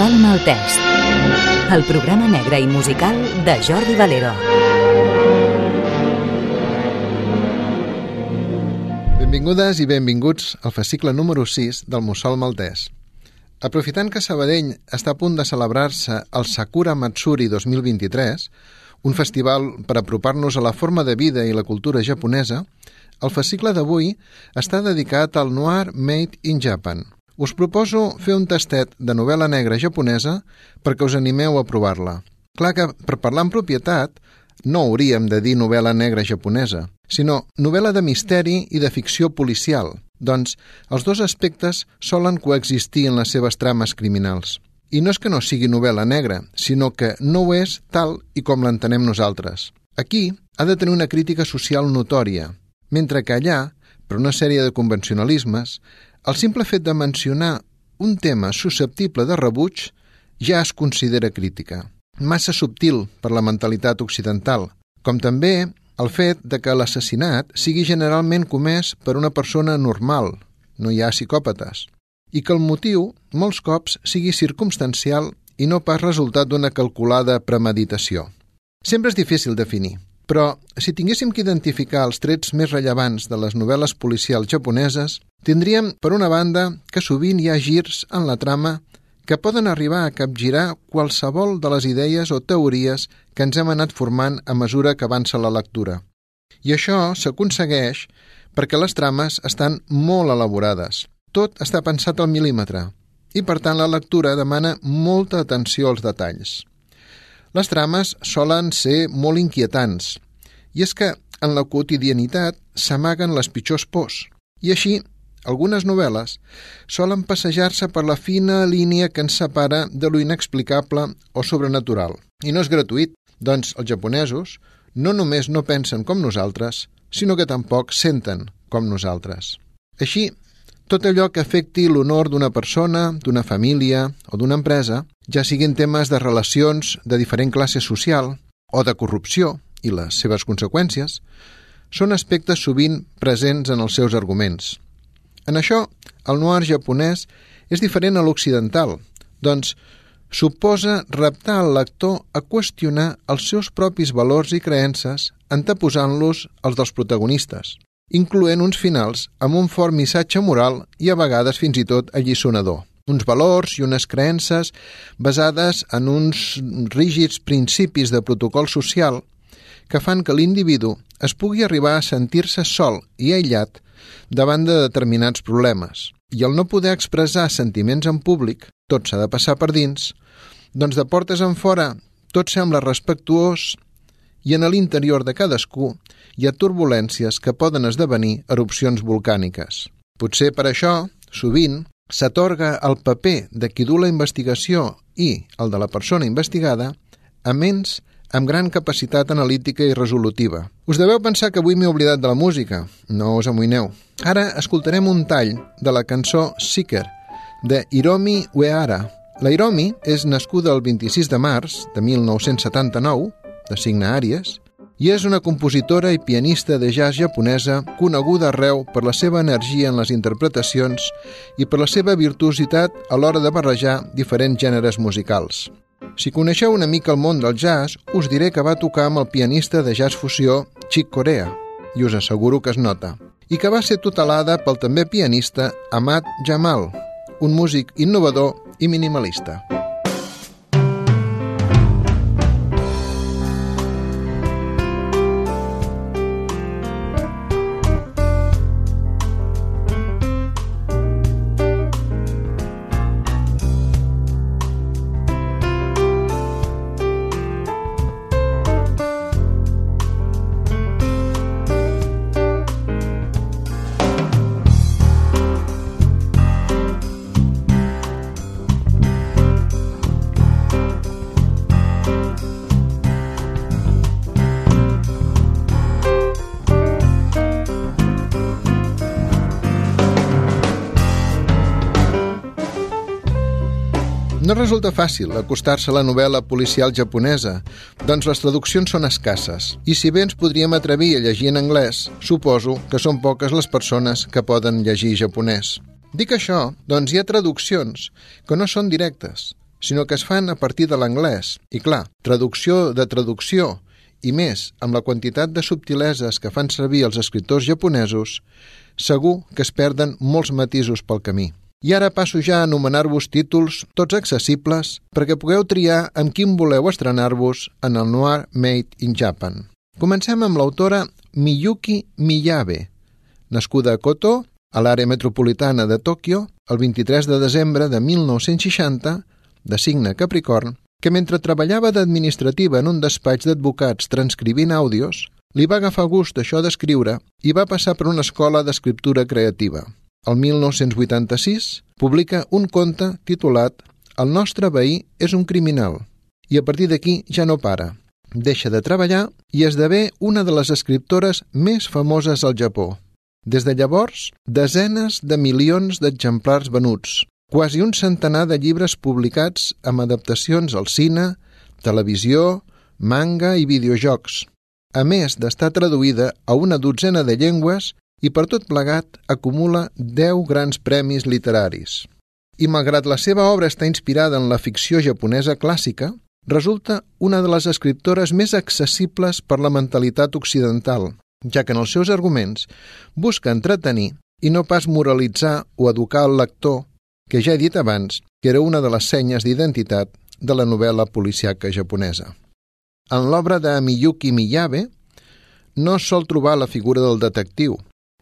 Mussol Maltès, el programa negre i musical de Jordi Valero. Benvingudes i benvinguts al fascicle número 6 del Mussol Maltès. Aprofitant que Sabadell està a punt de celebrar-se el Sakura Matsuri 2023, un festival per apropar-nos a la forma de vida i la cultura japonesa, el fascicle d'avui està dedicat al noir made in Japan – us proposo fer un tastet de novel·la negra japonesa perquè us animeu a provar-la. Clar que, per parlar en propietat, no hauríem de dir novel·la negra japonesa, sinó novel·la de misteri i de ficció policial, doncs els dos aspectes solen coexistir en les seves trames criminals. I no és que no sigui novel·la negra, sinó que no ho és tal i com l'entenem nosaltres. Aquí ha de tenir una crítica social notòria, mentre que allà, per una sèrie de convencionalismes, el simple fet de mencionar un tema susceptible de rebuig ja es considera crítica. Massa subtil per la mentalitat occidental, com també el fet de que l'assassinat sigui generalment comès per una persona normal, no hi ha psicòpates, i que el motiu, molts cops, sigui circumstancial i no pas resultat d'una calculada premeditació. Sempre és difícil definir, però, si tinguéssim que identificar els trets més rellevants de les novel·les policials japoneses, tindríem, per una banda, que sovint hi ha girs en la trama que poden arribar a capgirar qualsevol de les idees o teories que ens hem anat formant a mesura que avança la lectura. I això s'aconsegueix perquè les trames estan molt elaborades. Tot està pensat al mil·límetre i, per tant, la lectura demana molta atenció als detalls. Les trames solen ser molt inquietants, i és que en la quotidianitat s'amaguen les pitjors pors. I així, algunes novel·les solen passejar-se per la fina línia que ens separa de lo inexplicable o sobrenatural. I no és gratuït, doncs els japonesos no només no pensen com nosaltres, sinó que tampoc senten com nosaltres. Així, tot allò que afecti l'honor d'una persona, d'una família o d'una empresa, ja siguin temes de relacions de diferent classe social o de corrupció i les seves conseqüències, són aspectes sovint presents en els seus arguments. En això, el noir japonès és diferent a l'occidental, doncs suposa reptar el lector a qüestionar els seus propis valors i creences anteposant-los als dels protagonistes incloent uns finals amb un fort missatge moral i a vegades fins i tot allisonador. Uns valors i unes creences basades en uns rígids principis de protocol social que fan que l'individu es pugui arribar a sentir-se sol i aïllat davant de determinats problemes. I el no poder expressar sentiments en públic, tot s'ha de passar per dins, doncs de portes en fora tot sembla respectuós i en l'interior de cadascú hi ha turbulències que poden esdevenir erupcions volcàniques. Potser per això, sovint, s'atorga el paper de qui du la investigació i el de la persona investigada a ments amb gran capacitat analítica i resolutiva. Us deveu pensar que avui m'he oblidat de la música. No us amoïneu. Ara escoltarem un tall de la cançó Seeker, de Hiromi Uehara. La Hiromi és nascuda el 26 de març de 1979, de signe Àries, i és una compositora i pianista de jazz japonesa coneguda arreu per la seva energia en les interpretacions i per la seva virtuositat a l'hora de barrejar diferents gèneres musicals. Si coneixeu una mica el món del jazz, us diré que va tocar amb el pianista de jazz fusió Chick Corea, i us asseguro que es nota, i que va ser tutelada pel també pianista Amat Jamal, un músic innovador i minimalista. Resulta fàcil acostar-se a la novel·la policial japonesa, doncs les traduccions són escasses, i si bé ens podríem atrevir a llegir en anglès, suposo que són poques les persones que poden llegir japonès. Dic això, doncs hi ha traduccions que no són directes, sinó que es fan a partir de l'anglès. I clar, traducció de traducció i més amb la quantitat de subtileses que fan servir els escriptors japonesos, segur que es perden molts matisos pel camí. I ara passo ja a anomenar-vos títols tots accessibles perquè pugueu triar amb quin voleu estrenar-vos en el Noir Made in Japan. Comencem amb l'autora Miyuki Miyabe, nascuda a Koto, a l'àrea metropolitana de Tòquio, el 23 de desembre de 1960, de signe Capricorn, que mentre treballava d'administrativa en un despatx d'advocats transcrivint àudios, li va agafar gust això d'escriure i va passar per una escola d'escriptura creativa. El 1986 publica un conte titulat El nostre veí és un criminal i a partir d'aquí ja no para. Deixa de treballar i esdevé una de les escriptores més famoses al Japó. Des de llavors, desenes de milions d'exemplars venuts, quasi un centenar de llibres publicats amb adaptacions al cine, televisió, manga i videojocs, a més d'estar traduïda a una dotzena de llengües i per tot plegat acumula 10 grans premis literaris. I malgrat la seva obra està inspirada en la ficció japonesa clàssica, resulta una de les escriptores més accessibles per la mentalitat occidental, ja que en els seus arguments busca entretenir i no pas moralitzar o educar el lector que ja he dit abans que era una de les senyes d'identitat de la novel·la policiaca japonesa. En l'obra de Miyuki Miyabe no sol trobar la figura del detectiu,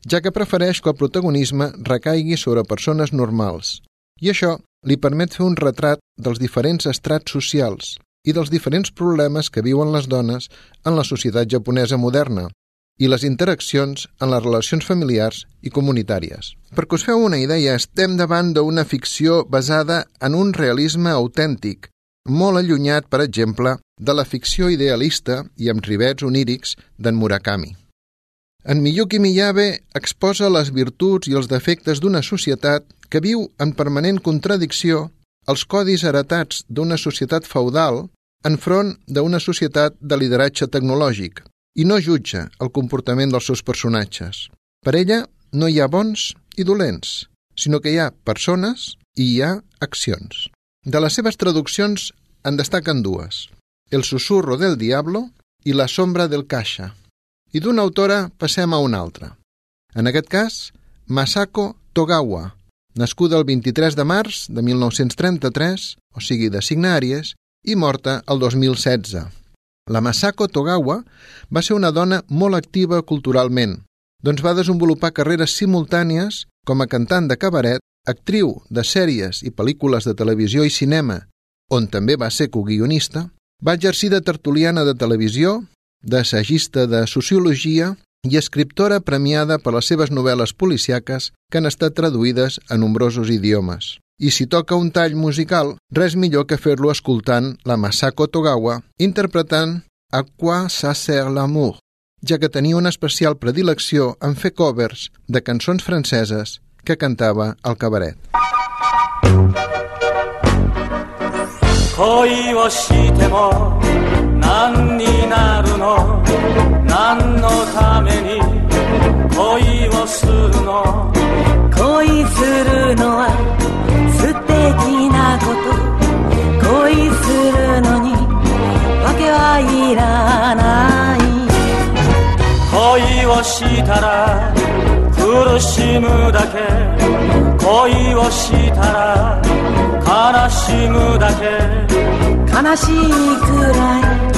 ja que prefereix que el protagonisme recaigui sobre persones normals, i això li permet fer un retrat dels diferents estrats socials i dels diferents problemes que viuen les dones en la societat japonesa moderna, i les interaccions en les relacions familiars i comunitàries. Perquè us feu una idea, estem davant d'una ficció basada en un realisme autèntic, molt allunyat, per exemple, de la ficció idealista i amb rivets onírics d'en Murakami. En Miyuki Miyabe exposa les virtuts i els defectes d'una societat que viu en permanent contradicció als codis heretats d'una societat feudal enfront d'una societat de lideratge tecnològic, i no jutja el comportament dels seus personatges. Per ella no hi ha bons i dolents, sinó que hi ha persones i hi ha accions. De les seves traduccions en destaquen dues, El susurro del diablo i La sombra del caixa. I d'una autora passem a una altra. En aquest cas, Masako Togawa, nascuda el 23 de març de 1933, o sigui de signe Àries, i morta el 2016. La Masako Togawa va ser una dona molt activa culturalment, doncs va desenvolupar carreres simultànies com a cantant de cabaret, actriu de sèries i pel·lícules de televisió i cinema, on també va ser coguionista, va exercir de tertuliana de televisió, d'assagista de sociologia i escriptora premiada per les seves novel·les policiaques que han estat traduïdes a nombrosos idiomes. I si toca un tall musical, res millor que fer-lo escoltant la Masako Togawa interpretant A quoi ça sert l'amour, ja que tenia una especial predilecció en fer covers de cançons franceses que cantava al cabaret. 恋をしても 何になるの？何のために？恋をするの？恋するのは素敵なこと。恋するのに訳はいらない。恋をしたら苦しむだけ。恋をしたら悲しむだけ。悲しいくらい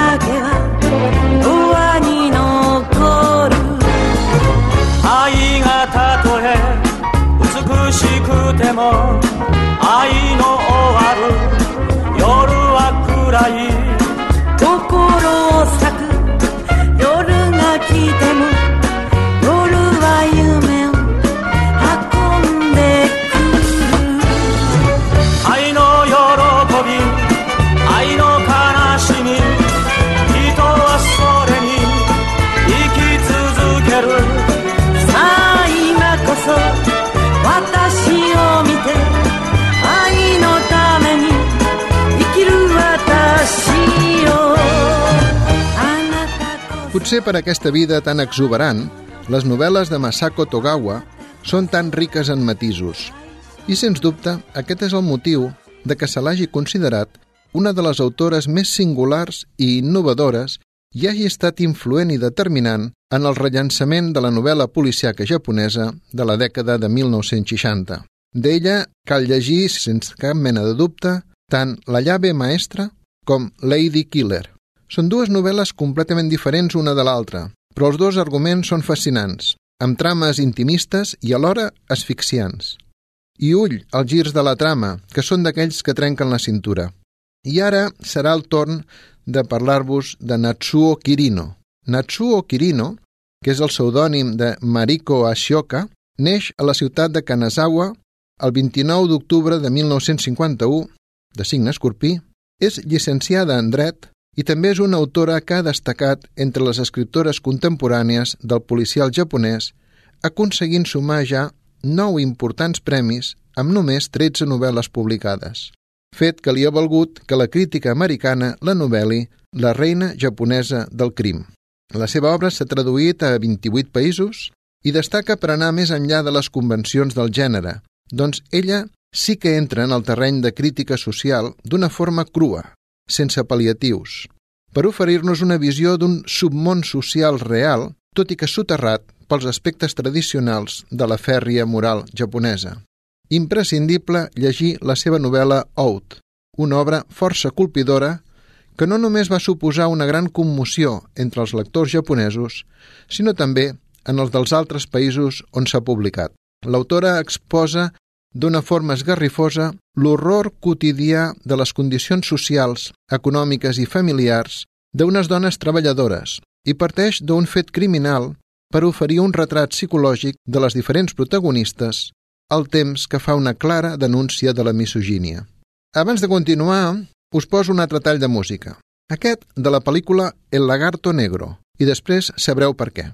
も愛の終わる夜は暗い Potser per aquesta vida tan exuberant, les novel·les de Masako Togawa són tan riques en matisos. I, sens dubte, aquest és el motiu de que se l'hagi considerat una de les autores més singulars i innovadores i hagi estat influent i determinant en el rellançament de la novel·la policiaca japonesa de la dècada de 1960. D'ella cal llegir, sense cap mena de dubte, tant La llave maestra com Lady Killer. Són dues novel·les completament diferents una de l'altra, però els dos arguments són fascinants, amb trames intimistes i alhora asfixiants. I ull als girs de la trama, que són d'aquells que trenquen la cintura. I ara serà el torn de parlar-vos de Natsuo Kirino. Natsuo Kirino, que és el pseudònim de Mariko Ashioka, neix a la ciutat de Kanazawa el 29 d'octubre de 1951, de signe escorpí, és llicenciada en dret i també és una autora que ha destacat entre les escriptores contemporànies del policial japonès, aconseguint sumar ja nou importants premis amb només 13 novel·les publicades, fet que li ha valgut que la crítica americana la novel·li La reina japonesa del crim. La seva obra s'ha traduït a 28 països i destaca per anar més enllà de les convencions del gènere, doncs ella sí que entra en el terreny de crítica social d'una forma crua, sense pal·liatius, per oferir-nos una visió d'un submón social real, tot i que soterrat pels aspectes tradicionals de la fèrria moral japonesa. Imprescindible llegir la seva novel·la Out, una obra força colpidora que no només va suposar una gran commoció entre els lectors japonesos, sinó també en els dels altres països on s'ha publicat. L'autora exposa d'una forma esgarrifosa l'horror quotidià de les condicions socials, econòmiques i familiars d'unes dones treballadores i parteix d'un fet criminal per oferir un retrat psicològic de les diferents protagonistes al temps que fa una clara denúncia de la misogínia. Abans de continuar, us poso un altre tall de música. Aquest de la pel·lícula El lagarto negro, i després sabreu per què.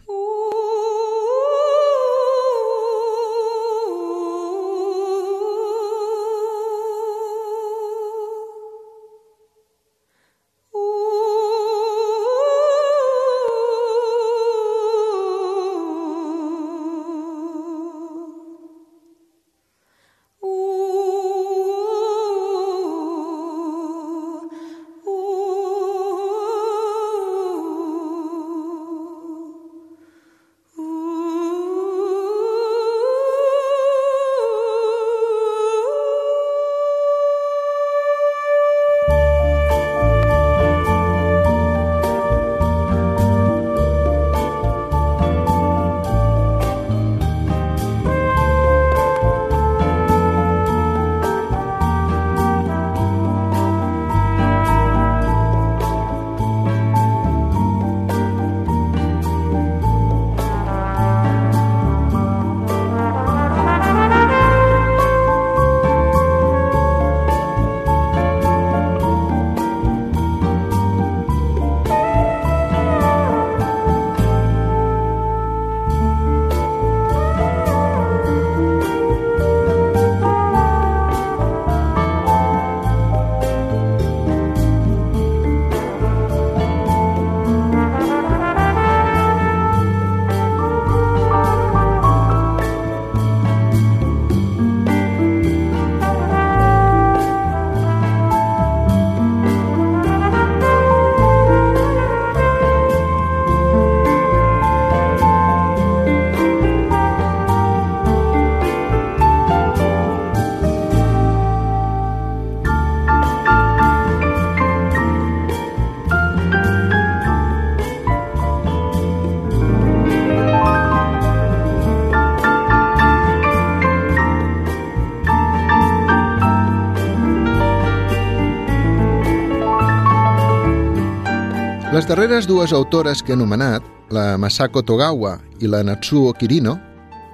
Les darreres dues autores que he anomenat, la Masako Togawa i la Natsuo Kirino,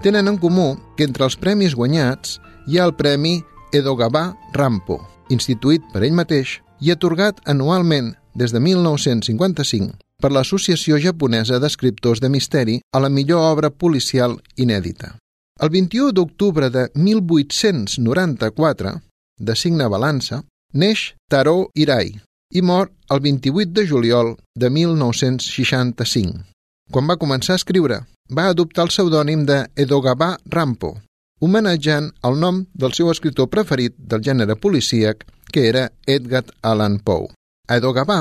tenen en comú que entre els premis guanyats hi ha el Premi Edogawa Rampo, instituït per ell mateix i atorgat anualment des de 1955 per l'Associació Japonesa d'Escriptors de Misteri a la millor obra policial inèdita. El 21 d'octubre de 1894, de signe balança, neix Taro Irai, i mor el 28 de juliol de 1965. quan va començar a escriure, va adoptar el pseudònim de Edogabá Rampo, homenatjant el nom del seu escriptor preferit del gènere policíac, que era Edgar Allan Poe. A Edogabá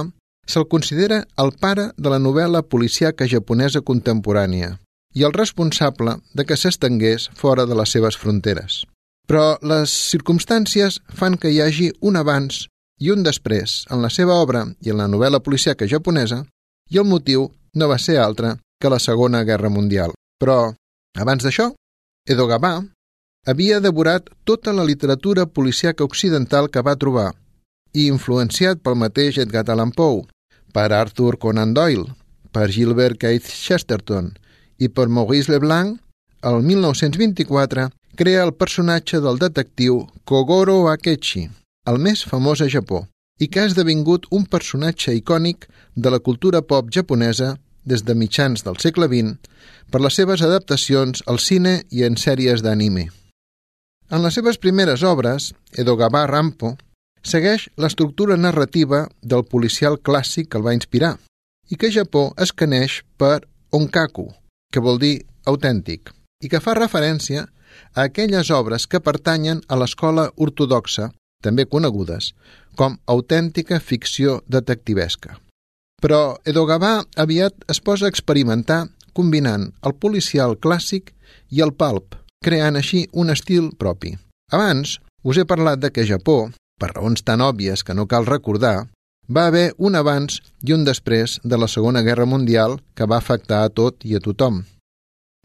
se'l considera el pare de la novel·la policíaca japonesa contemporània i el responsable de que s'estengués fora de les seves fronteres. Però les circumstàncies fan que hi hagi un abans i un després en la seva obra i en la novel·la policíaca japonesa i el motiu no va ser altre que la Segona Guerra Mundial. Però, abans d'això, Edo Gabà havia devorat tota la literatura policíaca occidental que va trobar i influenciat pel mateix Edgar Allan Poe, per Arthur Conan Doyle, per Gilbert Keith Chesterton i per Maurice Leblanc, el 1924 crea el personatge del detectiu Kogoro Akechi, el més famós a Japó, i que ha esdevingut un personatge icònic de la cultura pop japonesa des de mitjans del segle XX per les seves adaptacions al cine i en sèries d'anime. En les seves primeres obres, Edogawa Rampo segueix l'estructura narrativa del policial clàssic que el va inspirar i que Japó es caneix per onkaku, que vol dir autèntic, i que fa referència a aquelles obres que pertanyen a l'escola ortodoxa, també conegudes com autèntica ficció detectivesca. Però Edogawa aviat es posa a experimentar combinant el policial clàssic i el pulp, creant així un estil propi. Abans us he parlat de que Japó, per raons tan òbvies que no cal recordar, va haver un abans i un després de la Segona Guerra Mundial que va afectar a tot i a tothom.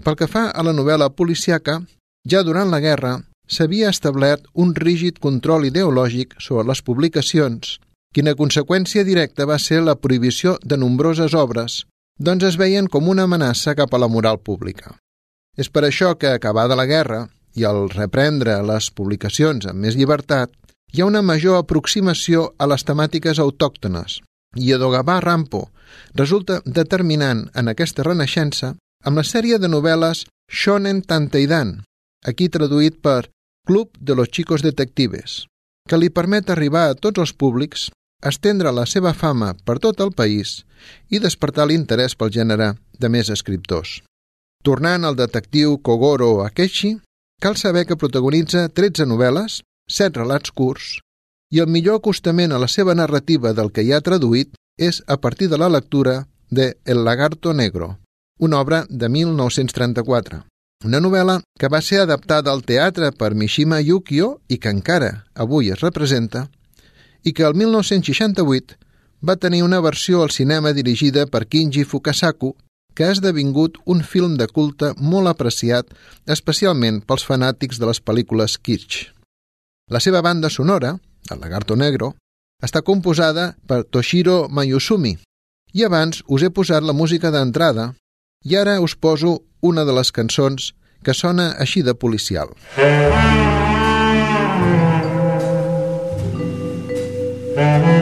Pel que fa a la novel·la policiaca, ja durant la guerra s'havia establert un rígid control ideològic sobre les publicacions, quina conseqüència directa va ser la prohibició de nombroses obres, doncs es veien com una amenaça cap a la moral pública. És per això que, acabada la guerra i al reprendre les publicacions amb més llibertat, hi ha una major aproximació a les temàtiques autòctones, i Edogabà Rampo resulta determinant en aquesta renaixença amb la sèrie de novel·les Shonen Tanteidan, aquí traduït per Club de los Chicos Detectives, que li permet arribar a tots els públics, estendre la seva fama per tot el país i despertar l'interès pel gènere de més escriptors. Tornant al detectiu Kogoro Akechi, cal saber que protagonitza 13 novel·les, 7 relats curts, i el millor acostament a la seva narrativa del que hi ha traduït és a partir de la lectura de El lagarto negro, una obra de 1934. Una novel·la que va ser adaptada al teatre per Mishima Yukio i que encara avui es representa, i que el 1968 va tenir una versió al cinema dirigida per Kinji Fukasaku, que ha esdevingut un film de culte molt apreciat, especialment pels fanàtics de les pel·lícules kitsch. La seva banda sonora, el Lagarto Negro, està composada per Toshiro Mayusumi, i abans us he posat la música d'entrada i ara us poso una de les cançons que sona així de policial. Mm -hmm.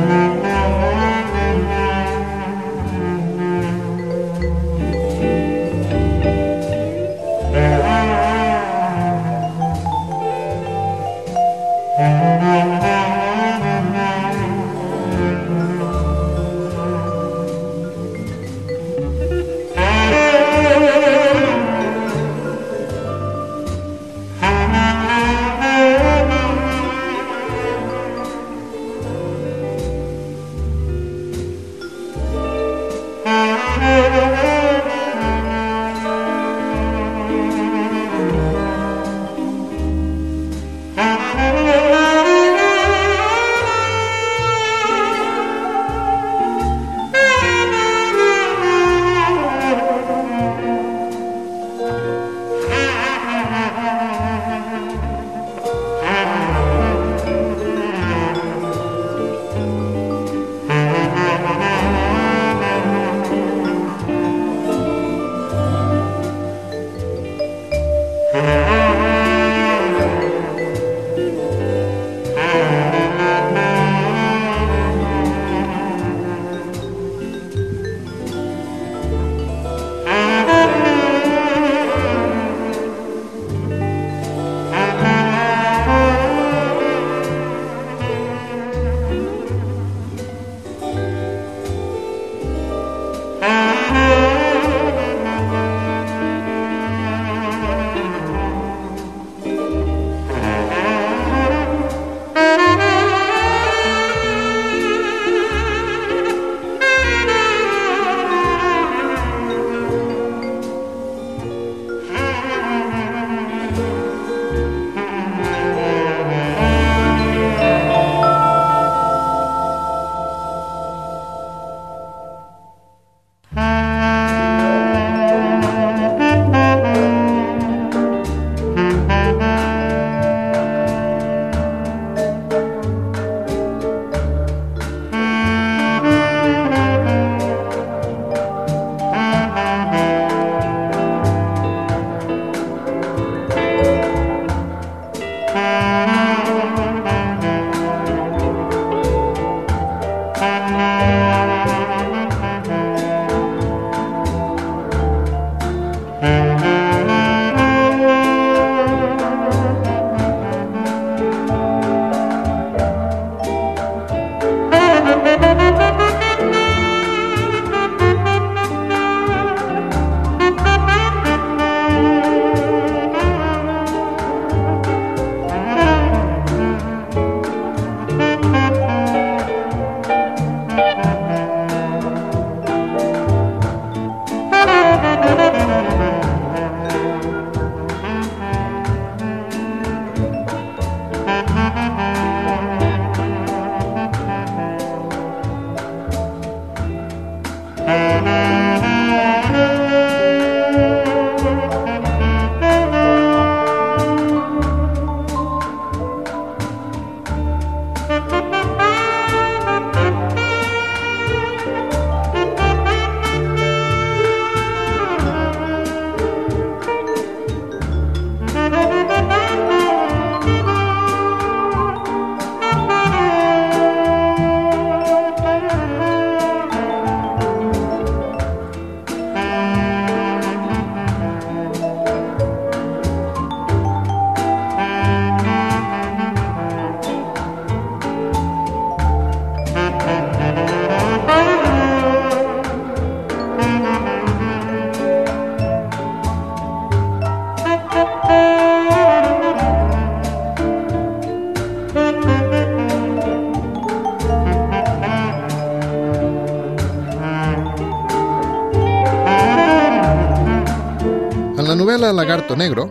Gato Negro,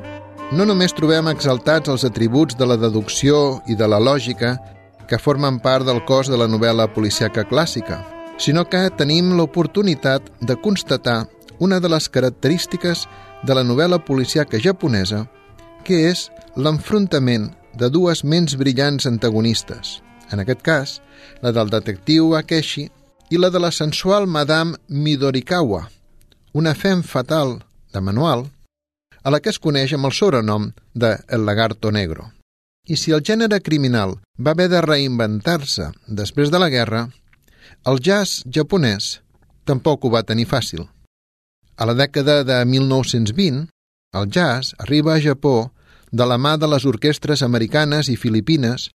no només trobem exaltats els atributs de la deducció i de la lògica que formen part del cos de la novel·la policiaca clàssica, sinó que tenim l'oportunitat de constatar una de les característiques de la novel·la policiaca japonesa, que és l'enfrontament de dues ments brillants antagonistes, en aquest cas, la del detectiu Akeshi i la de la sensual Madame Midorikawa, una fem fatal de manual a la que es coneix amb el sobrenom de El Lagarto Negro. I si el gènere criminal va haver de reinventar-se després de la guerra, el jazz japonès tampoc ho va tenir fàcil. A la dècada de 1920, el jazz arriba a Japó de la mà de les orquestres americanes i filipines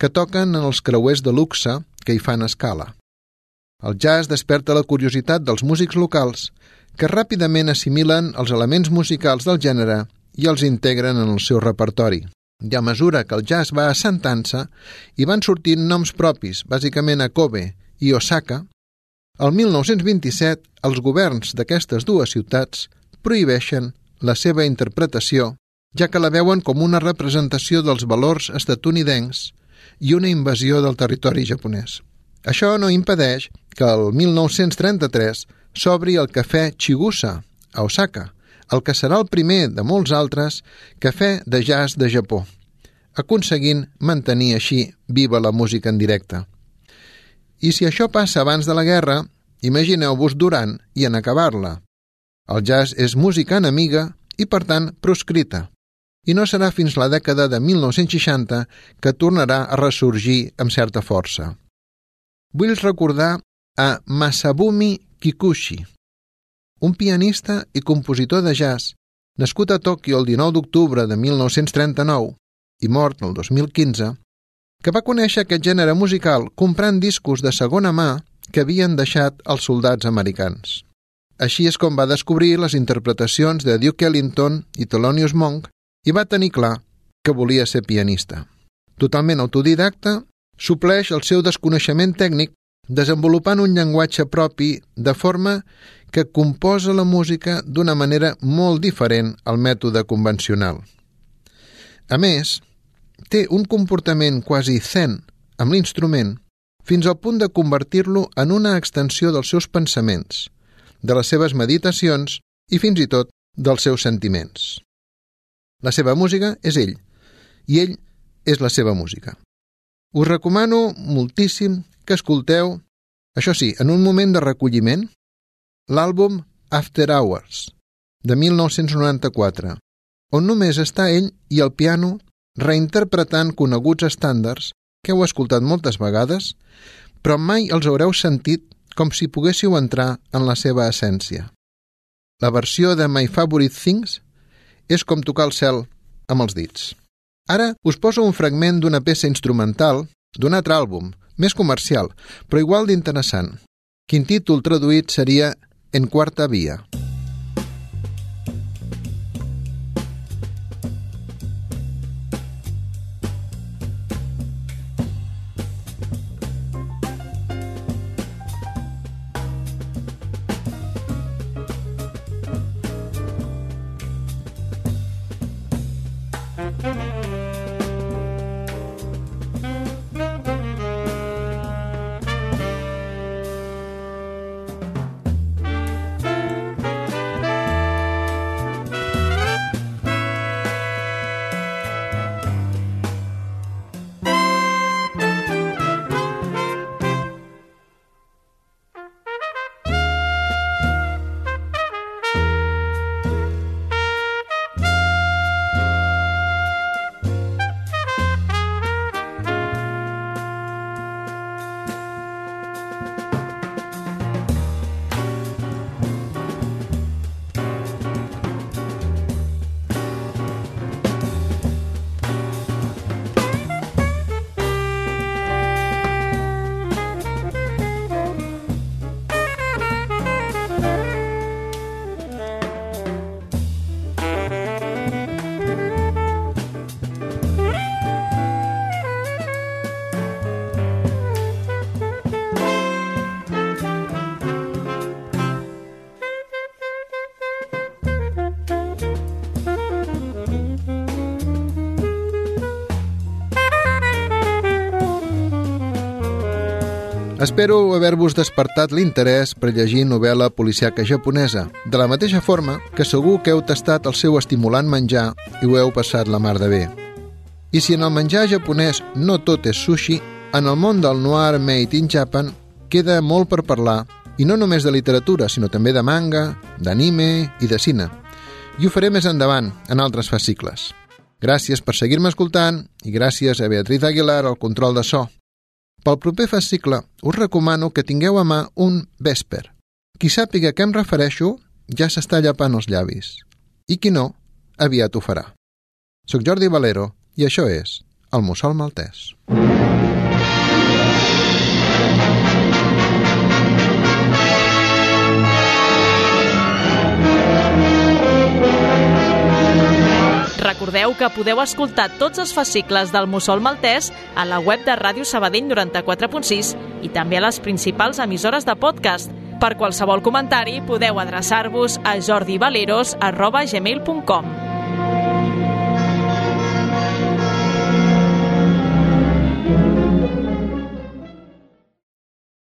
que toquen en els creuers de luxe que hi fan escala. El jazz desperta la curiositat dels músics locals que ràpidament assimilen els elements musicals del gènere i els integren en el seu repertori. I a mesura que el jazz va assentant-se, hi van sortint noms propis, bàsicament a Kobe i Osaka, el 1927 els governs d'aquestes dues ciutats prohibeixen la seva interpretació, ja que la veuen com una representació dels valors estatunidencs i una invasió del territori japonès. Això no impedeix que el 1933 s'obri el cafè Chigusa, a Osaka, el que serà el primer de molts altres cafè de jazz de Japó, aconseguint mantenir així viva la música en directe. I si això passa abans de la guerra, imagineu-vos durant i en acabar-la. El jazz és música enemiga i, per tant, proscrita. I no serà fins la dècada de 1960 que tornarà a ressorgir amb certa força. Vull recordar a Masabumi Kikuchi, un pianista i compositor de jazz, nascut a Tòquio el 19 d'octubre de 1939 i mort el 2015, que va conèixer aquest gènere musical comprant discos de segona mà que havien deixat els soldats americans. Així és com va descobrir les interpretacions de Duke Ellington i Thelonious Monk i va tenir clar que volia ser pianista. Totalment autodidacta, supleix el seu desconeixement tècnic desenvolupant un llenguatge propi de forma que composa la música d'una manera molt diferent al mètode convencional. A més, té un comportament quasi zen amb l'instrument fins al punt de convertir-lo en una extensió dels seus pensaments, de les seves meditacions i fins i tot dels seus sentiments. La seva música és ell, i ell és la seva música. Us recomano moltíssim que escolteu, això sí, en un moment de recolliment, l'àlbum After Hours, de 1994, on només està ell i el piano reinterpretant coneguts estàndards que heu escoltat moltes vegades, però mai els haureu sentit com si poguéssiu entrar en la seva essència. La versió de My Favorite Things és com tocar el cel amb els dits. Ara us poso un fragment d'una peça instrumental d'un altre àlbum, més comercial, però igual d'interessant. Quin títol traduït seria En quarta via. Espero haver-vos despertat l'interès per llegir novel·la policiaca japonesa, de la mateixa forma que segur que heu tastat el seu estimulant menjar i ho heu passat la mar de bé. I si en el menjar japonès no tot és sushi, en el món del noir made in Japan queda molt per parlar, i no només de literatura, sinó també de manga, d'anime i de cine. I ho faré més endavant, en altres fascicles. Gràcies per seguir-me escoltant i gràcies a Beatriz Aguilar al control de so. Pel proper fascicle us recomano que tingueu a mà un Vesper. Qui sàpiga a què em refereixo ja s'està llapant els llavis. I qui no, aviat ho farà. Soc Jordi Valero i això és El Mussol Maltès. Recordeu que podeu escoltar tots els fascicles del Mussol Maltès a la web de Ràdio Sabadell 94.6 i també a les principals emissores de podcast. Per qualsevol comentari podeu adreçar-vos a jordivaleros.gmail.com